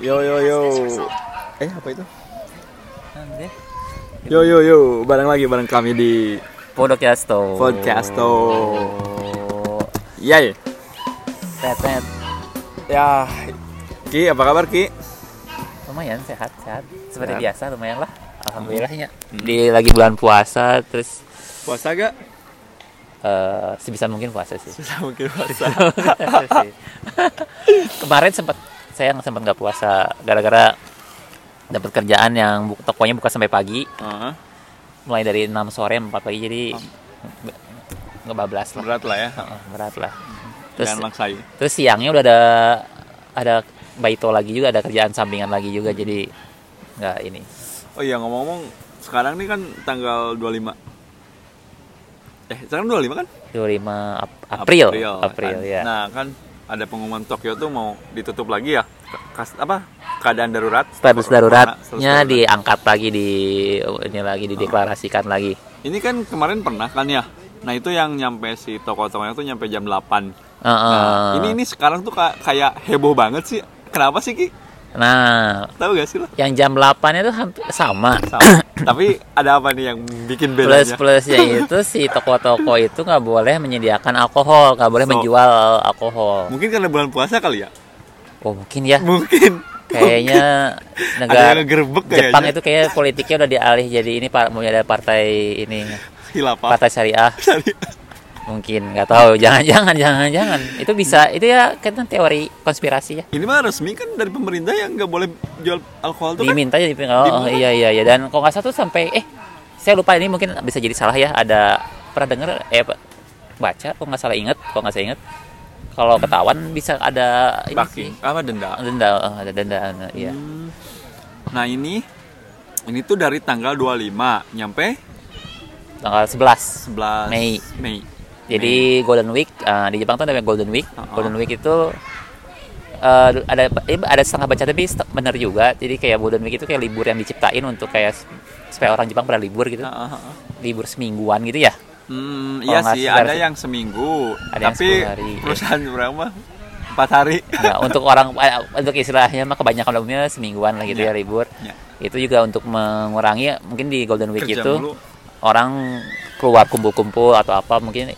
Yo yo yo. Eh apa itu? Yo yo yo, bareng lagi bareng kami di Podcasto. Podcasto. Yay. Tetet. Ya, Ki apa kabar Ki? Lumayan sehat, sehat. Seperti Sehat. biasa lumayan lah. Alhamdulillahnya. Di lagi bulan puasa terus Puasa gak? eh, sebisa mungkin puasa sih. Susah mungkin puasa. Sih. Kemarin sempat saya sempat nggak puasa gara-gara dapat kerjaan yang bu- tokonya buka sampai pagi, Heeh, mulai dari 6 sore 4 pagi jadi ngebablas lah. berat lah ya. Heeh, berat lah. Terus terus siangnya udah ada ada baito lagi juga ada kerjaan sampingan lagi juga jadi nggak ini Oh iya ngomong-ngomong, sekarang nih kan tanggal 25. Eh, sekarang 25 kan? 25 Ap- April April, kan? ya Nah, kan ada pengumuman Tokyo tuh mau ditutup lagi ya. Kas, apa? Keadaan darurat. status daruratnya darurat. diangkat lagi di ini lagi dideklarasikan lagi Ini kan kemarin pernah kan ya. Nah, itu yang nyampe si toko-tokonya tuh nyampe jam 8. Heeh. Nah, ini ini sekarang tuh ka- kayak heboh banget sih. Kenapa sih Ki? Nah Tahu gak sih lo? yang jam 8 itu hampir sama Sama. Tapi ada apa nih yang bikin plus bedanya? plusnya itu si toko-toko itu nggak boleh menyediakan alkohol nggak boleh So- menjual alkohol Mungkin karena bulan puasa kali ya? oh mungkin ya Mungkin. kayaknya negara ngegerebek kayaknya. Jepang itu kayak politiknya udah dialih jadi ini pak mau ada partai ini Hilafah. partai syariah mungkin nggak tahu jangan jangan jangan jangan itu bisa itu ya kan teori konspirasi ya Ini mah resmi kan dari pemerintah yang nggak boleh jual alkohol tuh kan? diminta jadi oh, oh, Diminta. iya iya iya dan kalau nggak salah tuh sampai eh saya lupa ini mungkin bisa jadi salah ya ada pernah dengar eh baca kalau nggak salah inget kalau nggak saya inget kalau ketahuan bisa ada ini Baki. sih Apa denda? denda oh, ada denda nah, iya Hmm. Nah ini ini tuh dari tanggal 25 nyampe tanggal 11 11 Mei. Mei. Jadi Golden Week uh, di Jepang tuh namanya Golden Week. Uh-uh. Golden Week itu uh, ada eh, ada setengah baca tapi benar juga. Jadi kayak Golden Week itu kayak libur yang diciptain untuk kayak supaya orang Jepang pada libur gitu. Ah, ah, ah. Libur semingguan gitu ya. Hmm, iya sih ada yang seminggu, Ada yang tapi 10 hari. perusahaan berapa? Empat hari. Nah, untuk orang eh, untuk istilahnya mah kebanyakan umumnya semingguan lah gitu Ya. ya libur. Ya. Itu juga untuk mengurangi mungkin di Golden Week Kerja itu mulu. orang keluar kumpul-kumpul atau apa mungkin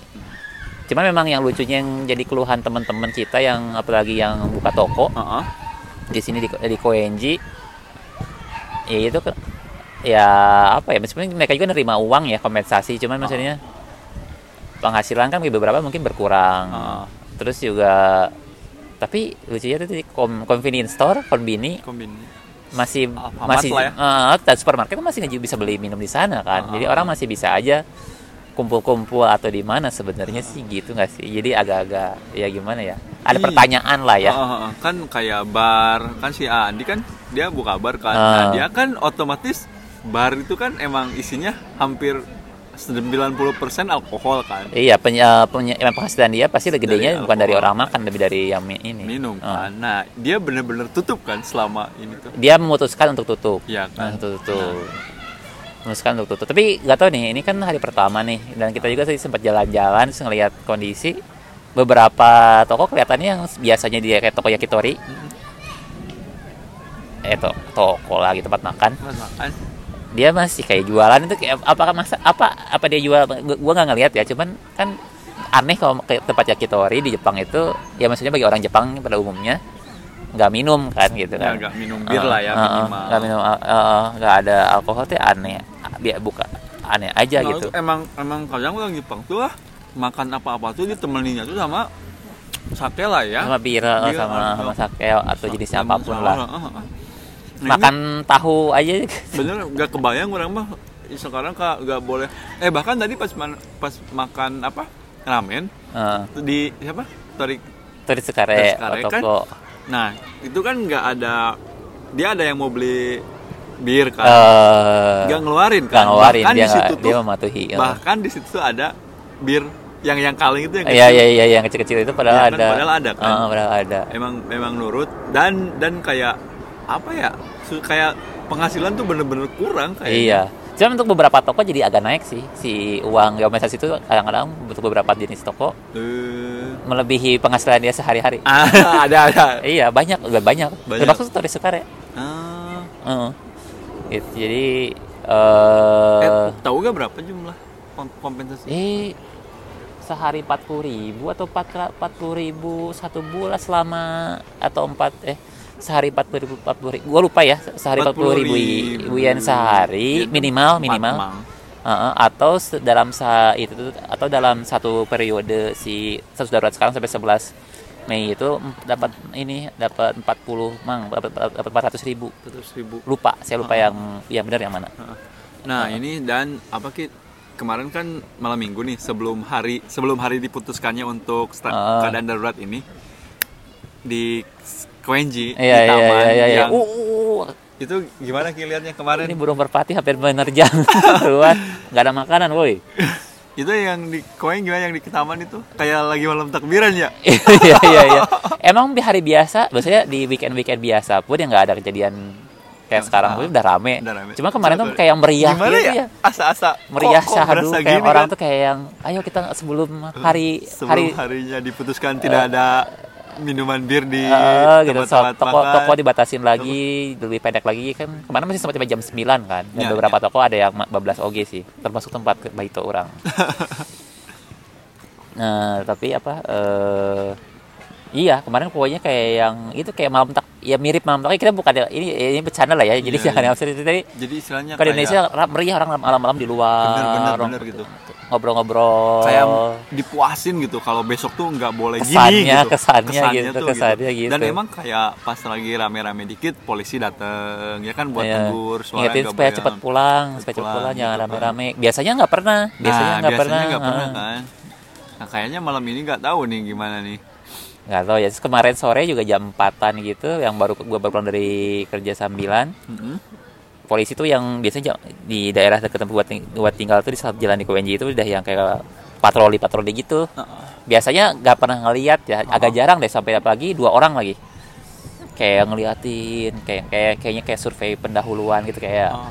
Cuma memang yang lucunya yang jadi keluhan teman-teman kita yang apalagi yang buka toko Ah, ah. di sini di, di Koenji ya itu ya apa ya meskipun mereka juga nerima uang ya kompensasi cuman maksudnya penghasilan kan beberapa mungkin berkurang Ah. terus juga tapi lucunya itu di convenience store konbini masih Alfamart masih ya. eh, dan supermarket masih bisa beli minum di sana kan Ah. jadi orang masih bisa aja kumpul-kumpul atau di mana sebenarnya sih gitu nggak sih jadi agak-agak ya gimana ya ada Iya. pertanyaan lah ya Ah, ah, ah. kan kayak bar, kan si Andi kan dia buka bar kan. Ah. Nah, dia kan otomatis bar itu kan emang isinya hampir 90% alkohol kan. Iya, peny- eh, peny- penghasilan dia pasti lebih gedenya Dari bukan dari alkohol. orang makan, lebih dari yang ini. Minum Ah. kan. Nah, dia bener-bener tutup kan selama ini tuh. Dia memutuskan untuk tutup. Iya Nah, kan. untuk tutup. Memutuskan untuk tutup. Tapi nggak tahu nih, ini kan hari pertama nih, dan kita juga sih sempat jalan-jalan, terus ngelihat kondisi. Beberapa toko kelihatannya yang biasanya dia kayak toko yakitori, eh to- toko lagi tempat makan, Mas makan. dia masih kayak jualan. Itu kayak apakah masa apa apa dia jual? Gua gua nggak ngelihat ya. Cuman kan aneh kalau ke tempat yakitori di Jepang itu ya maksudnya bagi orang Jepang pada umumnya nggak minum kan gitu kan nggak minum bir Eh, lah ya minimal. nggak minum nggak ada alkohol tuh aneh dia buka aneh aja Nah, gitu itu emang emang kadang orang Jepang tuh lah makan apa-apa tuh ditemeninnya tuh sama sake lah ya. sama bira Bira sama atau- sama sake atau jenisnya Sama- apa pun sama- lah ah, ah, ah. Nah, makan tahu aja bener nggak kebayang orang mah sekarang kak nggak boleh. Eh bahkan tadi pas man- pas makan apa ramen Eh, di siapa? Tori. turis sekare Sekare kan? Nah itu kan nggak ada dia ada yang mau beli bir kan. eh nggak ngeluarin kan. ngeluarin bahkan dia di situ dia mematuhi eh. bahkan di situ ada bir yang yang kaleng itu yang Iya kecil. iya iya yang kecil-kecil itu padahal Iya kan, ada. padahal ada kan? Ah, padahal ada. emang memang nurut dan dan kayak apa ya kayak penghasilan tuh bener-bener kurang kayak Iya. Cuma untuk beberapa toko jadi agak naik sih si uang kompensasi itu kadang-kadang untuk beberapa jenis toko Eh, melebihi penghasilan dia sehari-hari. Ah, ada ada. Iya banyak, udah banyak. Banyak. Termasuk turis sekar ya. Ah. Heeh. Gitu, jadi eh Eh, tahu gak berapa jumlah kom- kompensasi? eh sehari 40.000 ribu atau 40 ribu satu bulan selama atau empat eh sehari 40 ribu 40 ribu gua lupa ya sehari 40 ribu, 40.000 yen sehari minimal empat minimal mang. Heeh, atau dalam sa itu atau dalam satu periode si status darurat sekarang sampai 11 Mei itu dapat ini dapat 40 mang dapat dapat 400 ribu 100 ribu. lupa saya lupa Heeh. yang yang benar yang mana Nah ini dan apa ki kemarin kan malam minggu nih sebelum hari sebelum hari diputuskannya untuk Ah. keadaan darurat ini di Kwenji iya di iya taman iya iya iya. yang Uh, uh, uh. Itu gimana ki lihatnya kemarin? Ini burung merpati hampir menerjang. Keluar. Nggak ada makanan woi. Itu yang di Kwen gimana yang di taman itu? Kayak lagi malam takbiran ya? Iya iya iya. Emang di hari biasa biasanya di weekend weekend biasa pun yang nggak ada kejadian kayak sekarang Ah, pun udah rame. udah rame. cuma kemarin tuh Coba- kayak yang meriah gimana gitu ya? ya. Asa-asa. Meriah kok- kok syahdu kayak gini orang kan? tuh kayak yang ayo kita sebelum hari sebelum hari harinya diputuskan tidak ada minuman bir di Eh, gitu. so, toko makan. toko dibatasin lagi lebih pendek lagi. Kan kemarin masih sampai jam 9 kan. Dan Ya, beberapa ya. toko ada yang 14 OG sih. Termasuk tempat baito orang. Nah tapi apa eh iya kemarin pokoknya kayak yang itu kayak malam tak ya mirip malam tak kita bukan ini ini bercanda lah ya jadi Iya, jangan iya. tadi jadi istilahnya ke Indonesia ra- meriah orang malam-malam di luar Bener, bener, bener gitu. ngobrol-ngobrol kayak dipuasin gitu kalau besok tuh nggak boleh Kesannya, gini gitu kesannya gitu, tuh kesannya gitu. dan emang kayak pas lagi rame-rame dikit polisi dateng ya kan buat Iya. tegur suara Ingetin supaya cepat pulang, supaya cepat pulang, jangan gitu kan. rame-rame. Biasanya nggak pernah, biasanya nah, nggak pernah. nggak pernah kan nah kayaknya malam ini nggak tahu nih gimana nih Nggak tahu ya. Terus kemarin sore juga jam 4-an gitu, yang baru gua baru pulang dari kerja sambilan. Mm-mm. Polisi tuh yang biasanya di daerah dekat tempat buat tinggal tuh di saat jalan di KWNJ itu udah yang kayak patroli-patroli gitu. Biasanya nggak pernah ngeliat ya, agak jarang deh sampai apalagi dua orang lagi. Kayak ngeliatin, kayak kayak kayaknya kayak survei pendahuluan gitu kayak Oh.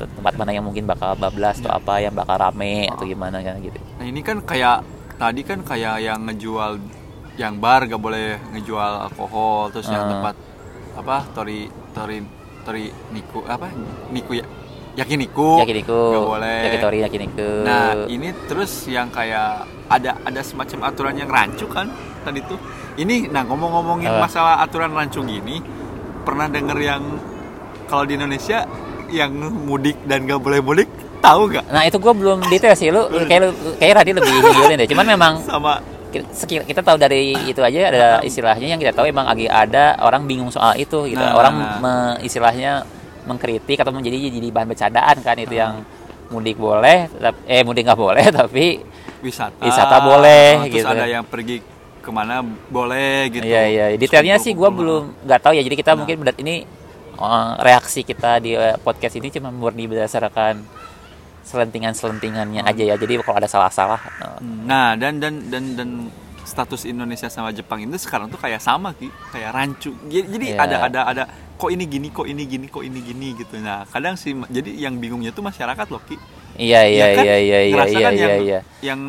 tempat mana yang mungkin bakal bablas atau apa yang bakal rame atau gimana kan gitu. Nah ini kan kayak tadi kan kayak yang ngejual yang bar gak boleh ngejual alkohol terus yang Ah. tempat apa tori tori tori niku apa niku ya yakiniku. Yakiniku. Gak boleh. Yakitori yakiniku. Nah ini terus yang kayak ada ada semacam aturan yang rancu kan tadi tuh. Ini nah ngomong-ngomongin Apa? masalah aturan rancu gini pernah denger yang kalau di Indonesia yang mudik dan gak boleh mudik tahu gak nah itu gue belum detail sih lu kayak lu kayak Radhi lebih ngiyulin deh. Cuman memang sama kita, kita tahu dari itu aja ada istilahnya yang kita tahu emang lagi ada orang bingung soal itu gitu Nah, orang nah. me- istilahnya mengkritik atau menjadi jadi bahan bercandaan kan itu yang mudik boleh eh mudik nggak boleh tapi wisata Wisata boleh, Oh, terus gitu. ada yang pergi ke mana boleh gitu Iya iya, detailnya sih gue belum nggak tahu ya. Jadi kita Nah. mungkin berat ini eh, reaksi kita di eh, podcast ini cuma murni berdasarkan selentingan-selentingannya aja ya. Jadi kalau ada salah-salah, eh, nah dan dan dan dan status Indonesia sama Jepang itu sekarang tuh kayak sama ki kayak rancu jadi, Iya. ada ada ada kok ini gini kok ini gini kok ini gini gitu nah kadang sih jadi yang bingungnya tuh masyarakat loh ki iya iya Ya kan? iya iya iya iya kan iya yang, iya. yang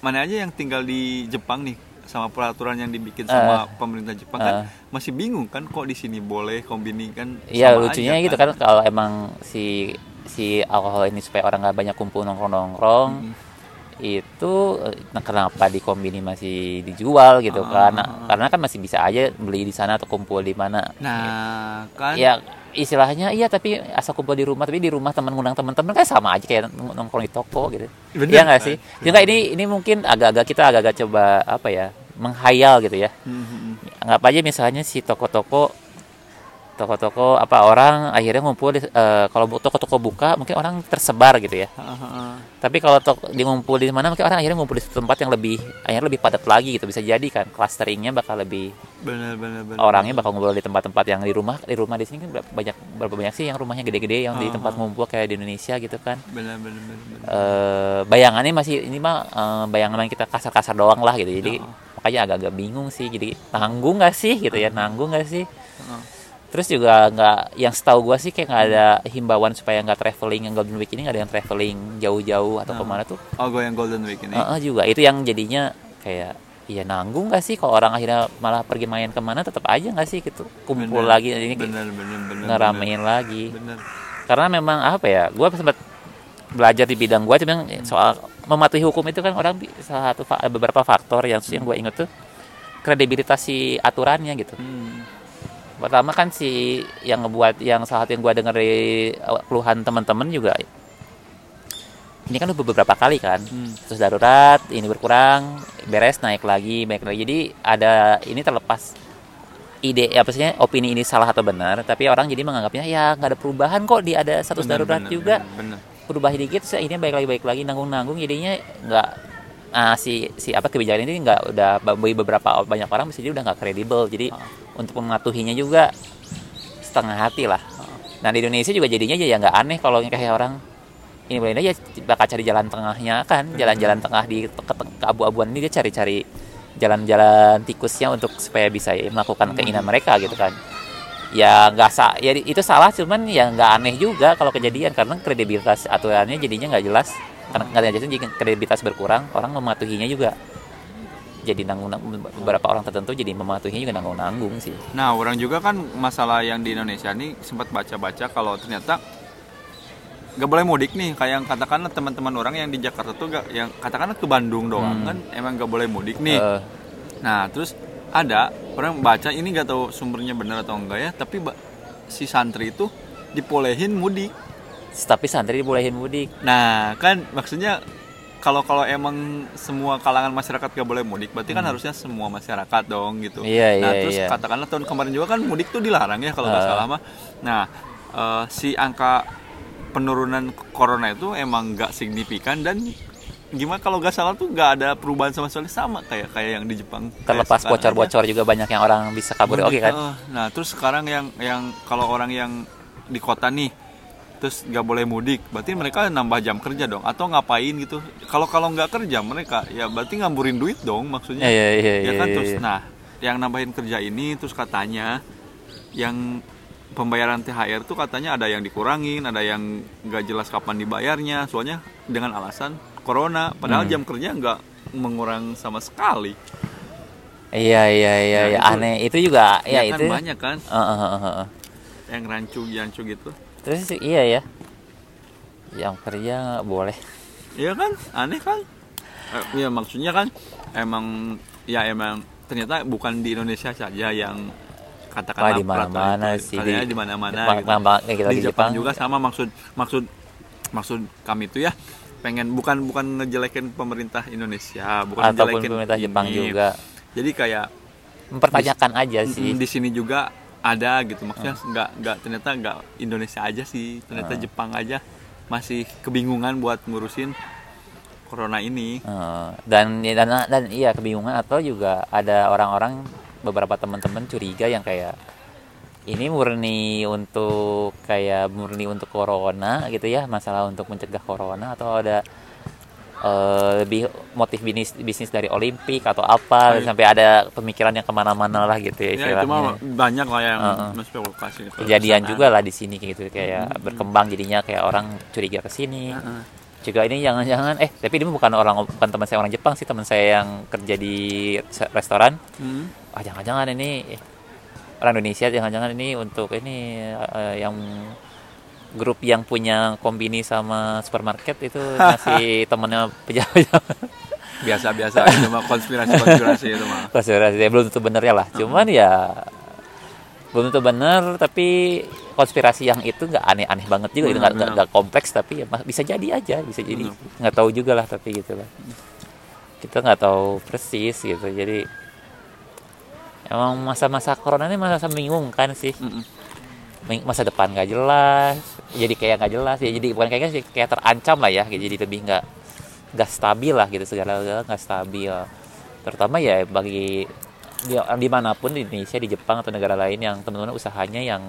mana aja yang tinggal di Jepang nih sama peraturan yang dibikin sama pemerintah Jepang kan Ah. masih bingung kan kok di sini boleh kombini kan Iya lucunya aja gitu kan kalau emang si si alkohol ini supaya orang nggak banyak kumpul nongkrong-nongkrong itu eh, nah, kenapa di kombini masih dijual gitu Ah. kan? Nah, karena kan masih bisa aja beli di sana atau kumpul di mana. Nah kan ya istilahnya iya tapi asal kumpul di rumah tapi di rumah teman ngundang teman-teman kan sama aja kayak nong- nongkrong di toko gitu. Bener, iya nggak kan? sih juga ini ini mungkin agak-agak kita agak-agak coba apa ya menghayal gitu ya. Hmm, anggap aja misalnya si toko-toko toko-toko apa orang akhirnya ngumpul di, eh, kalau toko-toko buka mungkin orang tersebar gitu ya. Tapi kalau toko di ngumpul di mana mungkin orang akhirnya ngumpul di satu tempat yang lebih akhirnya lebih padat lagi gitu. Bisa jadi kan clusteringnya bakal lebih bener bener bener. orangnya bakal ngumpul di tempat-tempat yang di rumah. Di rumah di sini kan banyak berapa banyak sih yang rumahnya gede-gede yang di Ah, tempat ngumpul kayak di Indonesia gitu kan. Bener bener bener, bener. eh bayangannya masih ini mah eh, bayangan yang kita kasar-kasar doang lah gitu. Jadi Ah. makanya agak-agak bingung sih. Jadi nanggung nggak sih gitu ya? Nanggung nggak sih? Ah. Terus juga nggak yang setahu gua sih kayak nggak ada himbauan supaya nggak traveling yang Golden Week ini nggak ada yang traveling jauh-jauh atau Ah. ke mana tuh. Oh gue yang Golden Week ini. Eh, eh, juga. Itu yang jadinya kayak Iya nanggung gak sih kalau orang akhirnya malah pergi main ke mana? Tetap aja gak sih gitu. Kumpul Bener, lagi ini bener bener bener ngeramein lagi. Bener, bener. karena memang apa ya gue sempat belajar di bidang gue cuman soal mematuhi hukum itu kan orang salah satu beberapa faktor yang yang gue inget tuh kredibilitas si aturannya gitu. Hmm. Pertama kan si yang ngebuat yang salah satu yang gue denger dari eh, keluhan teman-teman juga ini kan udah beberapa kali kan Hmm. terus darurat ini berkurang beres naik lagi naik lagi jadi ada ini terlepas ide apa sih opini ini salah atau benar tapi orang jadi menganggapnya ya nggak ada perubahan kok di ada status Bener, darurat bener, juga bener, bener. berubah dikit terus ini baik lagi baik lagi nanggung nanggung jadinya nggak ah, si si apa kebijakan ini nggak udah bagi beberapa banyak orang bisa jadi udah nggak kredibel. Jadi untuk mematuhinya juga setengah hati lah. Nah di Indonesia juga jadinya ya nggak aneh kalau kayak orang ini boleh aja bakal cari jalan tengahnya kan jalan-jalan tengah di ke, ke abu-abuan ini dia cari-cari jalan-jalan tikusnya untuk supaya bisa melakukan keinginan mereka gitu kan. Ya nggak sa ya itu salah cuman ya nggak aneh juga kalau kejadian karena kredibilitas aturannya jadinya nggak jelas karena nggak jelas jadi kredibilitas berkurang orang mematuhinya juga jadi nanggung beberapa orang tertentu jadi mematuhinya juga nanggung nanggung sih Nah, orang juga kan masalah yang di Indonesia nih sempat baca-baca kalau ternyata nggak boleh mudik nih kayak yang katakanlah teman-teman orang yang di Jakarta tuh gak, yang katakanlah ke Bandung doang Hmm. kan emang nggak boleh mudik nih. Eh, Nah, terus ada orang baca ini nggak tahu sumbernya benar atau enggak ya, tapi si santri itu dipolehin mudik. Tapi santri dibolehin mudik Nah, kan maksudnya kalau kalau emang semua kalangan masyarakat gak boleh mudik, berarti kan harusnya semua masyarakat dong gitu. Hmm. Iya, nah, iya, terus iya. katakanlah tahun kemarin juga kan mudik tuh dilarang ya kalau nggak Ah. salah mah. Nah, eh, si angka penurunan corona itu emang nggak signifikan dan gimana kalau nggak salah tuh nggak ada perubahan sama sekali sama kayak kayak yang di Jepang. Terlepas bocor-bocor juga banyak yang orang bisa kabur oke kan Heeh. Nah, terus sekarang yang yang kalau orang yang di kota nih terus nggak boleh mudik, berarti mereka nambah jam kerja dong atau ngapain gitu. Kalau kalau nggak kerja mereka ya berarti ngamburin duit dong maksudnya. Iya, iya, iya, Ya kan iya, terus iya. nah, yang nambahin kerja ini terus katanya yang pembayaran THR tuh katanya ada yang dikurangin, ada yang nggak jelas kapan dibayarnya, soalnya dengan alasan corona, padahal Hmm. jam kerja nggak mengurang sama sekali. iya iya iya itu- aneh itu juga ya, kan itu banyak kan eh, eh, eh, eh. yang rancu rancu gitu. Terus sih, iya ya yang kerja nggak boleh Iya kan, aneh kan? Eh, Iya maksudnya kan emang ya emang ternyata bukan di Indonesia saja yang Wah, katakanlah di mana-mana sih, di- di mana-mana Jepang- gitu. Jepang- kita di, di Jepang, Jepang. juga sama maksud maksud maksud kami itu ya pengen bukan bukan ngejelekin pemerintah Indonesia, bukan ataupun ngejelekin pemerintah Jepang ini. juga Jadi kayak mempertanyakan aja mm, sih di sini juga ada gitu. Maksudnya nggak nggak ternyata nggak Indonesia aja sih. Ternyata Ah. Jepang aja masih kebingungan buat ngurusin corona ini. Eh, dan dan dan iya kebingungan atau juga ada orang-orang beberapa teman-teman curiga yang kayak ini murni untuk kayak murni untuk corona gitu ya masalah untuk mencegah corona atau ada eh, lebih motif bisnis bisnis dari Olimpik atau apa Ay. sampai ada pemikiran yang ke mana-mana lah gitu ya ya itu mah banyak lah yang menspekulasi itu. kejadian juga lah di sini gitu kayak berkembang jadinya kayak orang curiga ke sini Heeh. juga ini jangan-jangan eh tapi ini bukan orang bukan teman saya orang Jepang sih teman saya yang kerja di restoran Hmm. ah jangan-jangan ini eh, orang Indonesia jangan-jangan ini untuk ini eh, yang grup yang punya kombini sama supermarket itu masih temennya pejabat biasa-biasa itu mah konspirasi-konspirasi itu mah. Konspirasi ya, belum tentu bener ya lah. Cuman ya belum tentu bener tapi konspirasi yang itu nggak aneh-aneh banget juga itu nggak kompleks tapi ya bisa jadi aja bisa jadi. Nggak tahu juga lah tapi gitu lah. Kita nggak tahu persis gitu. Jadi emang masa-masa corona ini masa membingungkan sih. Mm-mm. Ming- masa depan nggak jelas jadi kayak nggak jelas ya jadi bukan kayak sih kayak terancam lah ya jadi lebih nggak nggak stabil lah gitu segala nggak stabil. Terutama ya bagi di, di mana pun di Indonesia di Jepang atau negara lain yang teman-teman usahanya yang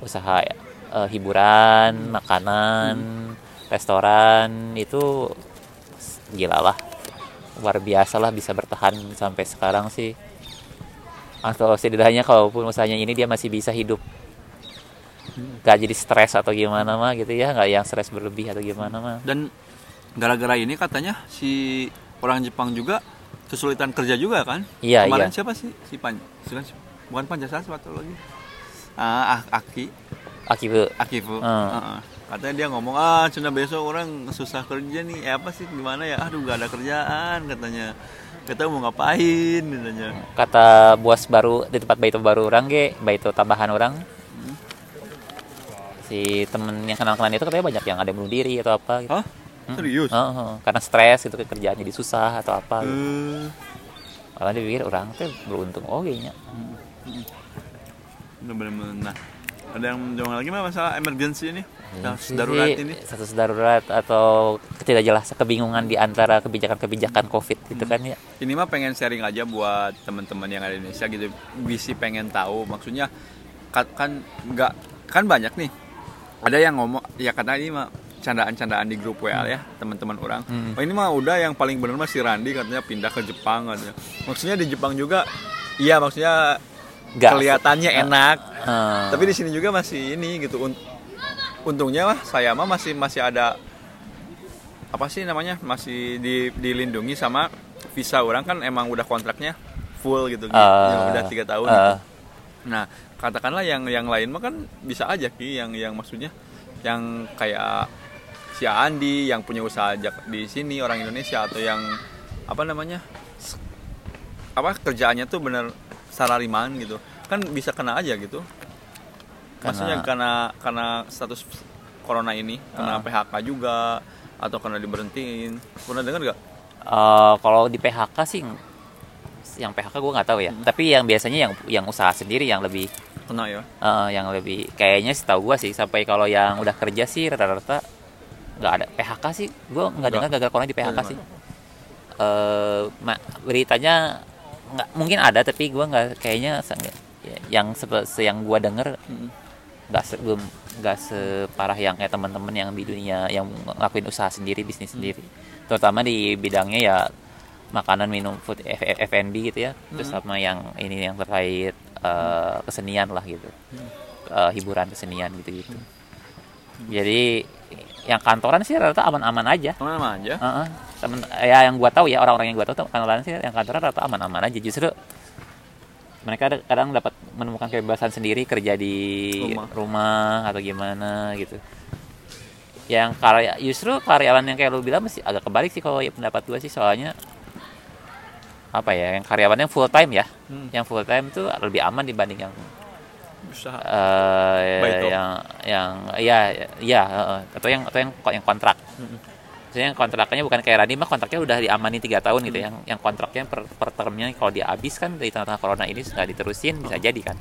usaha eh, hiburan makanan restoran itu gila lah. Luar biasa lah bisa bertahan sampai sekarang sih. Atau setidaknya kalaupun usahanya ini dia masih bisa hidup gak jadi stres atau gimana mah gitu ya nggak yang stres berlebih atau gimana mah. Dan gara-gara ini katanya si orang Jepang juga kesulitan kerja juga kan? Iya, kemarin iya. siapa sih? Si pan bukan Pancasila atau lagi? Ah Ah- Aki. Akibat Akifu. Hmm. Heeh. katanya dia ngomong ah cina besok orang susah kerja nih. Eh, apa sih? Gimana ya? Aduh gak ada kerjaan katanya. Kita mau ngapain katanya. Kata bos baru di tempat baito baru orang ge baito tambahan orang si temen yang kenal kenal itu katanya banyak yang ada yang bunuh diri atau apa gitu. Hah? serius? Heeh, karena stres gitu kerjaan jadi susah atau apa gitu. Eh, Malah dia pikir orang tuh beruntung. Oh kayaknya. Bener-bener nah ada yang menjawab lagi mah masalah emergency ini? Status Sih, darurat ini? status darurat atau ketidakjelasan kebingungan di antara kebijakan-kebijakan covid itu kan ya? Ini mah pengen sharing aja buat teman-teman yang ada di Indonesia gitu. Bisi pengen tahu maksudnya kan kan nggak kan banyak nih ada yang ngomong ya kata ini mah candaan-candaan di grup WA ya teman-teman orang Hmm. oh, ini mah udah yang paling bener mah si Randi katanya pindah ke Jepang katanya maksudnya di Jepang juga iya maksudnya Nggak. kelihatannya enak Eh, tapi di sini juga masih ini gitu Un- untungnya mah saya mah masih masih ada apa sih namanya masih di, dilindungi sama visa orang kan emang udah kontraknya full gitu gitu. eh, yang udah tiga tahun eh, gitu. nah katakanlah yang yang lain mah kan bisa aja ki yang yang maksudnya yang kayak si Andi yang punya usaha jak- di sini orang Indonesia atau yang apa namanya apa kerjaannya tuh bener salariman gitu. Kan bisa kena aja gitu. Maksudnya karena karena status corona ini kena Ah. PHK juga atau karena diberhentiin. Pernah dengar nggak? Eh, kalau di PHK sih yang PHK gue nggak tahu ya. Tapi yang biasanya yang yang usaha sendiri yang lebih kena ya? Eh, yang lebih kayaknya setahu gue sih sampai kalau yang udah kerja sih rata-rata nggak ada. PHK sih gue nggak dengar gagal corona di PHK sih. eh ma- beritanya nggak mungkin ada tapi gue nggak kayaknya yang se- yang gue denger Mm. nggak se- belum nggak separah yang kayak teman-teman yang di dunia yang ngelakuin usaha sendiri bisnis sendiri. Terutama di bidangnya ya makanan minum food F- F- F&B gitu ya. Terus sama yang ini yang terkait eh, kesenian lah gitu. Eh, hiburan kesenian gitu gitu jadi yang kantoran sih rata aman-aman aja. Ke mana aja. Heeh. temen ya yang gua tahu ya orang-orang yang gua tahu tuh kantoran sih yang kantoran rata aman-aman aja. Justru mereka ada- kadang dapat menemukan kebebasan sendiri kerja di Rumah. rumah, atau gimana gitu. Yang karya justru karyawan yang kayak lu bilang masih agak kebalik sih kalau ya pendapat gua sih. Soalnya apa ya yang karyawan yang full time ya Hmm. yang full time tuh lebih aman dibanding yang usaha Baito. yang yang ya ya heeh. atau yang atau yang yang kontrak Mm-mm. Maksudnya yang kontraknya bukan kayak Radi mah kontraknya udah diamani tiga tahun gitu yang yang kontraknya per, per termnya kalau dia habis kan di tengah-tengah corona ini sudah diterusin bisa jadi kan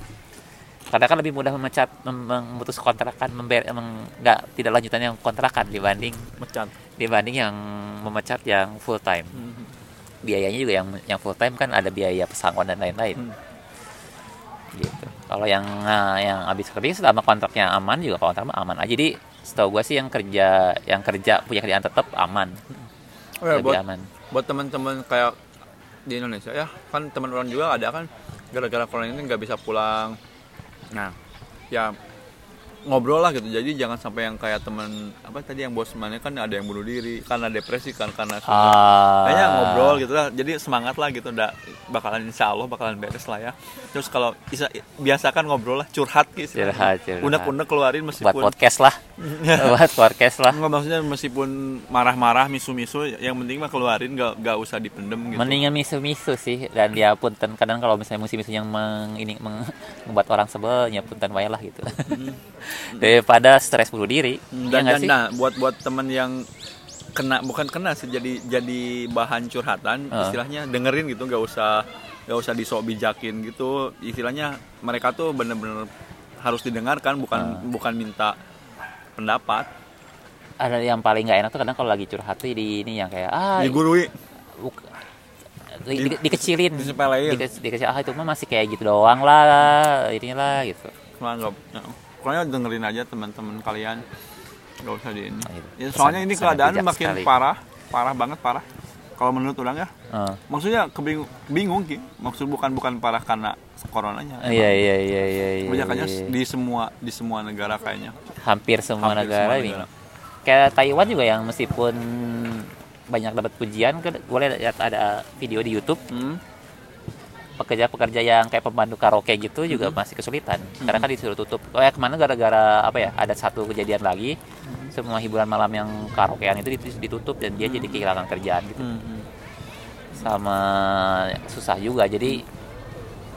karena kan lebih mudah memecat mem- memutus kontrakan member nggak tidak lanjutan yang kontrakan dibanding mecat dibanding yang memecat yang full time Mhm. Biayanya juga yang yang full time kan ada biaya pesangon dan lain-lain. Hmm. gitu. Kalau yang nah, yang habis kerja selama kontraknya aman juga kontrak aman aja. Jadi setahu gue sih yang kerja yang kerja punya kerjaan tetap aman. Oh ya, lebih buat aman. buat teman-teman kayak di Indonesia ya kan teman orang juga ada kan gara-gara corona ini nggak bisa pulang. Nah ya ngobrol lah gitu. Jadi jangan sampai yang kayak teman apa tadi yang bos mana kan ada yang bunuh diri karena depresi kan karena. Ah, kayaknya ngobrol gitu lah. Jadi semangat lah gitu udah bakalan insya Allah bakalan beres lah ya. Terus kalau bisa biasakan ngobrol lah curhat gitu. Curhat, curhat. unek-unek keluarin buat meskipun podcast lah. Buat podcast lah. Nggak, maksudnya meskipun marah-marah misu-misu yang penting mah keluarin gak, gak usah dipendem gitu. Mendingan misu-misu sih dan dia punten. Kadang kalau misalnya musim-musim yang meng, ini meng, membuat orang sebel ya punten wae lah gitu daripada stres bunuh diri Hmm, ya dan, dan nah buat buat temen yang kena bukan kena sih jadi jadi bahan curhatan Heeh. istilahnya dengerin gitu nggak usah nggak usah disok bijakin gitu. Istilahnya mereka tuh bener-bener harus didengarkan bukan bukan minta pendapat. Ada yang paling nggak enak tuh kadang kalau lagi curhat tuh di ini yang kayak ah digurui. di, di- dikecilin. Disepelein. Dike- dikecil ah itu mah masih kayak gitu doang lah inilah gitu. Nggak ya. Pokoknya dengerin aja teman-teman kalian nggak usah di ini Oh, iya. Ya, soalnya Pesan- ini keadaan makin sekali. parah parah banget parah kalau menurut orang ya Heeh. maksudnya kebingung bingung ki maksud bukan bukan parah karena coronanya iya iya iya iya iya, kebanyakannya iya. di semua di semua negara kayaknya hampir semua Hampir negara semua ini negara. kayak Taiwan juga yang meskipun banyak dapat pujian gue lihat ada video di YouTube Hmm. Pekerja-pekerja yang kayak pemandu karaoke gitu juga Hmm. masih kesulitan karena kan disuruh tutup. Oh ya ke mana gara-gara apa ya? Ada satu kejadian lagi Hmm. semua hiburan malam yang karaokean itu ditu- ditutup dan dia jadi kehilangan kerjaan gitu. Hmm. Sama susah juga. Jadi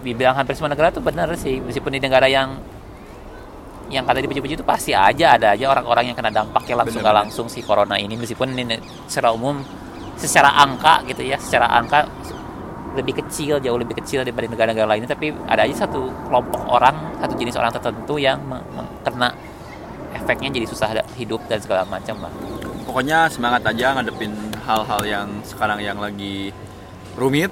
dibilang hampir semua negara tuh benar sih meskipun di negara yang yang kata dipuji-puji itu pasti aja ada aja orang-orang yang kena dampaknya langsung nggak Bener-bener. langsung si corona ini meskipun ini secara umum secara angka gitu ya secara angka lebih kecil jauh lebih kecil daripada negara-negara lainnya tapi ada aja satu kelompok orang satu jenis orang tertentu yang kena efeknya jadi susah hidup dan segala macam lah Pokoknya semangat aja ngadepin hal-hal yang sekarang yang lagi rumit.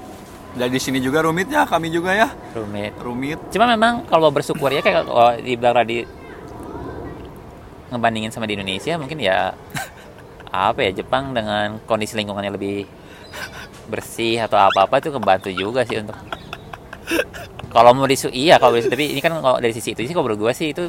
Dan di sini juga rumit ya, kami juga ya rumit rumit. cuma memang kalau bersyukur ya kayak kalau dibilang tadi ngebandingin sama di Indonesia mungkin ya apa ya Jepang dengan kondisi lingkungannya lebih bersih atau apa-apa itu ngebantu juga sih untuk kalau mau disu iya kalau disu- tapi ini kan kalau dari sisi itu sih kalau gue sih itu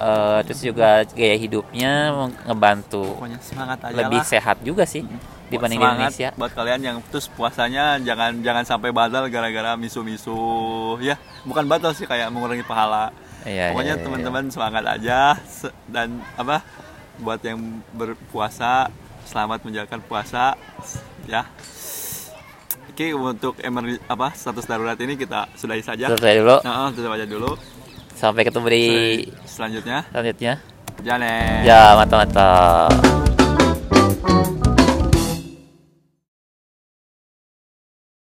eh, terus juga gaya hidupnya ngebantu Pokoknya semangat aja lebih lah. sehat juga sih dibanding di Semangat Indonesia buat kalian yang terus puasanya jangan jangan sampai batal gara-gara misu-misu ya bukan batal sih kayak mengurangi pahala. Iya, pokoknya iya, iya, teman-teman semangat aja dan apa buat yang berpuasa selamat menjalankan puasa ya oke untuk emer apa status darurat ini kita sudahi saja. Selesai dulu. Nah, tutup aja dulu. Sampai ketemu di selanjutnya. selanjutnya. Jane ya mantap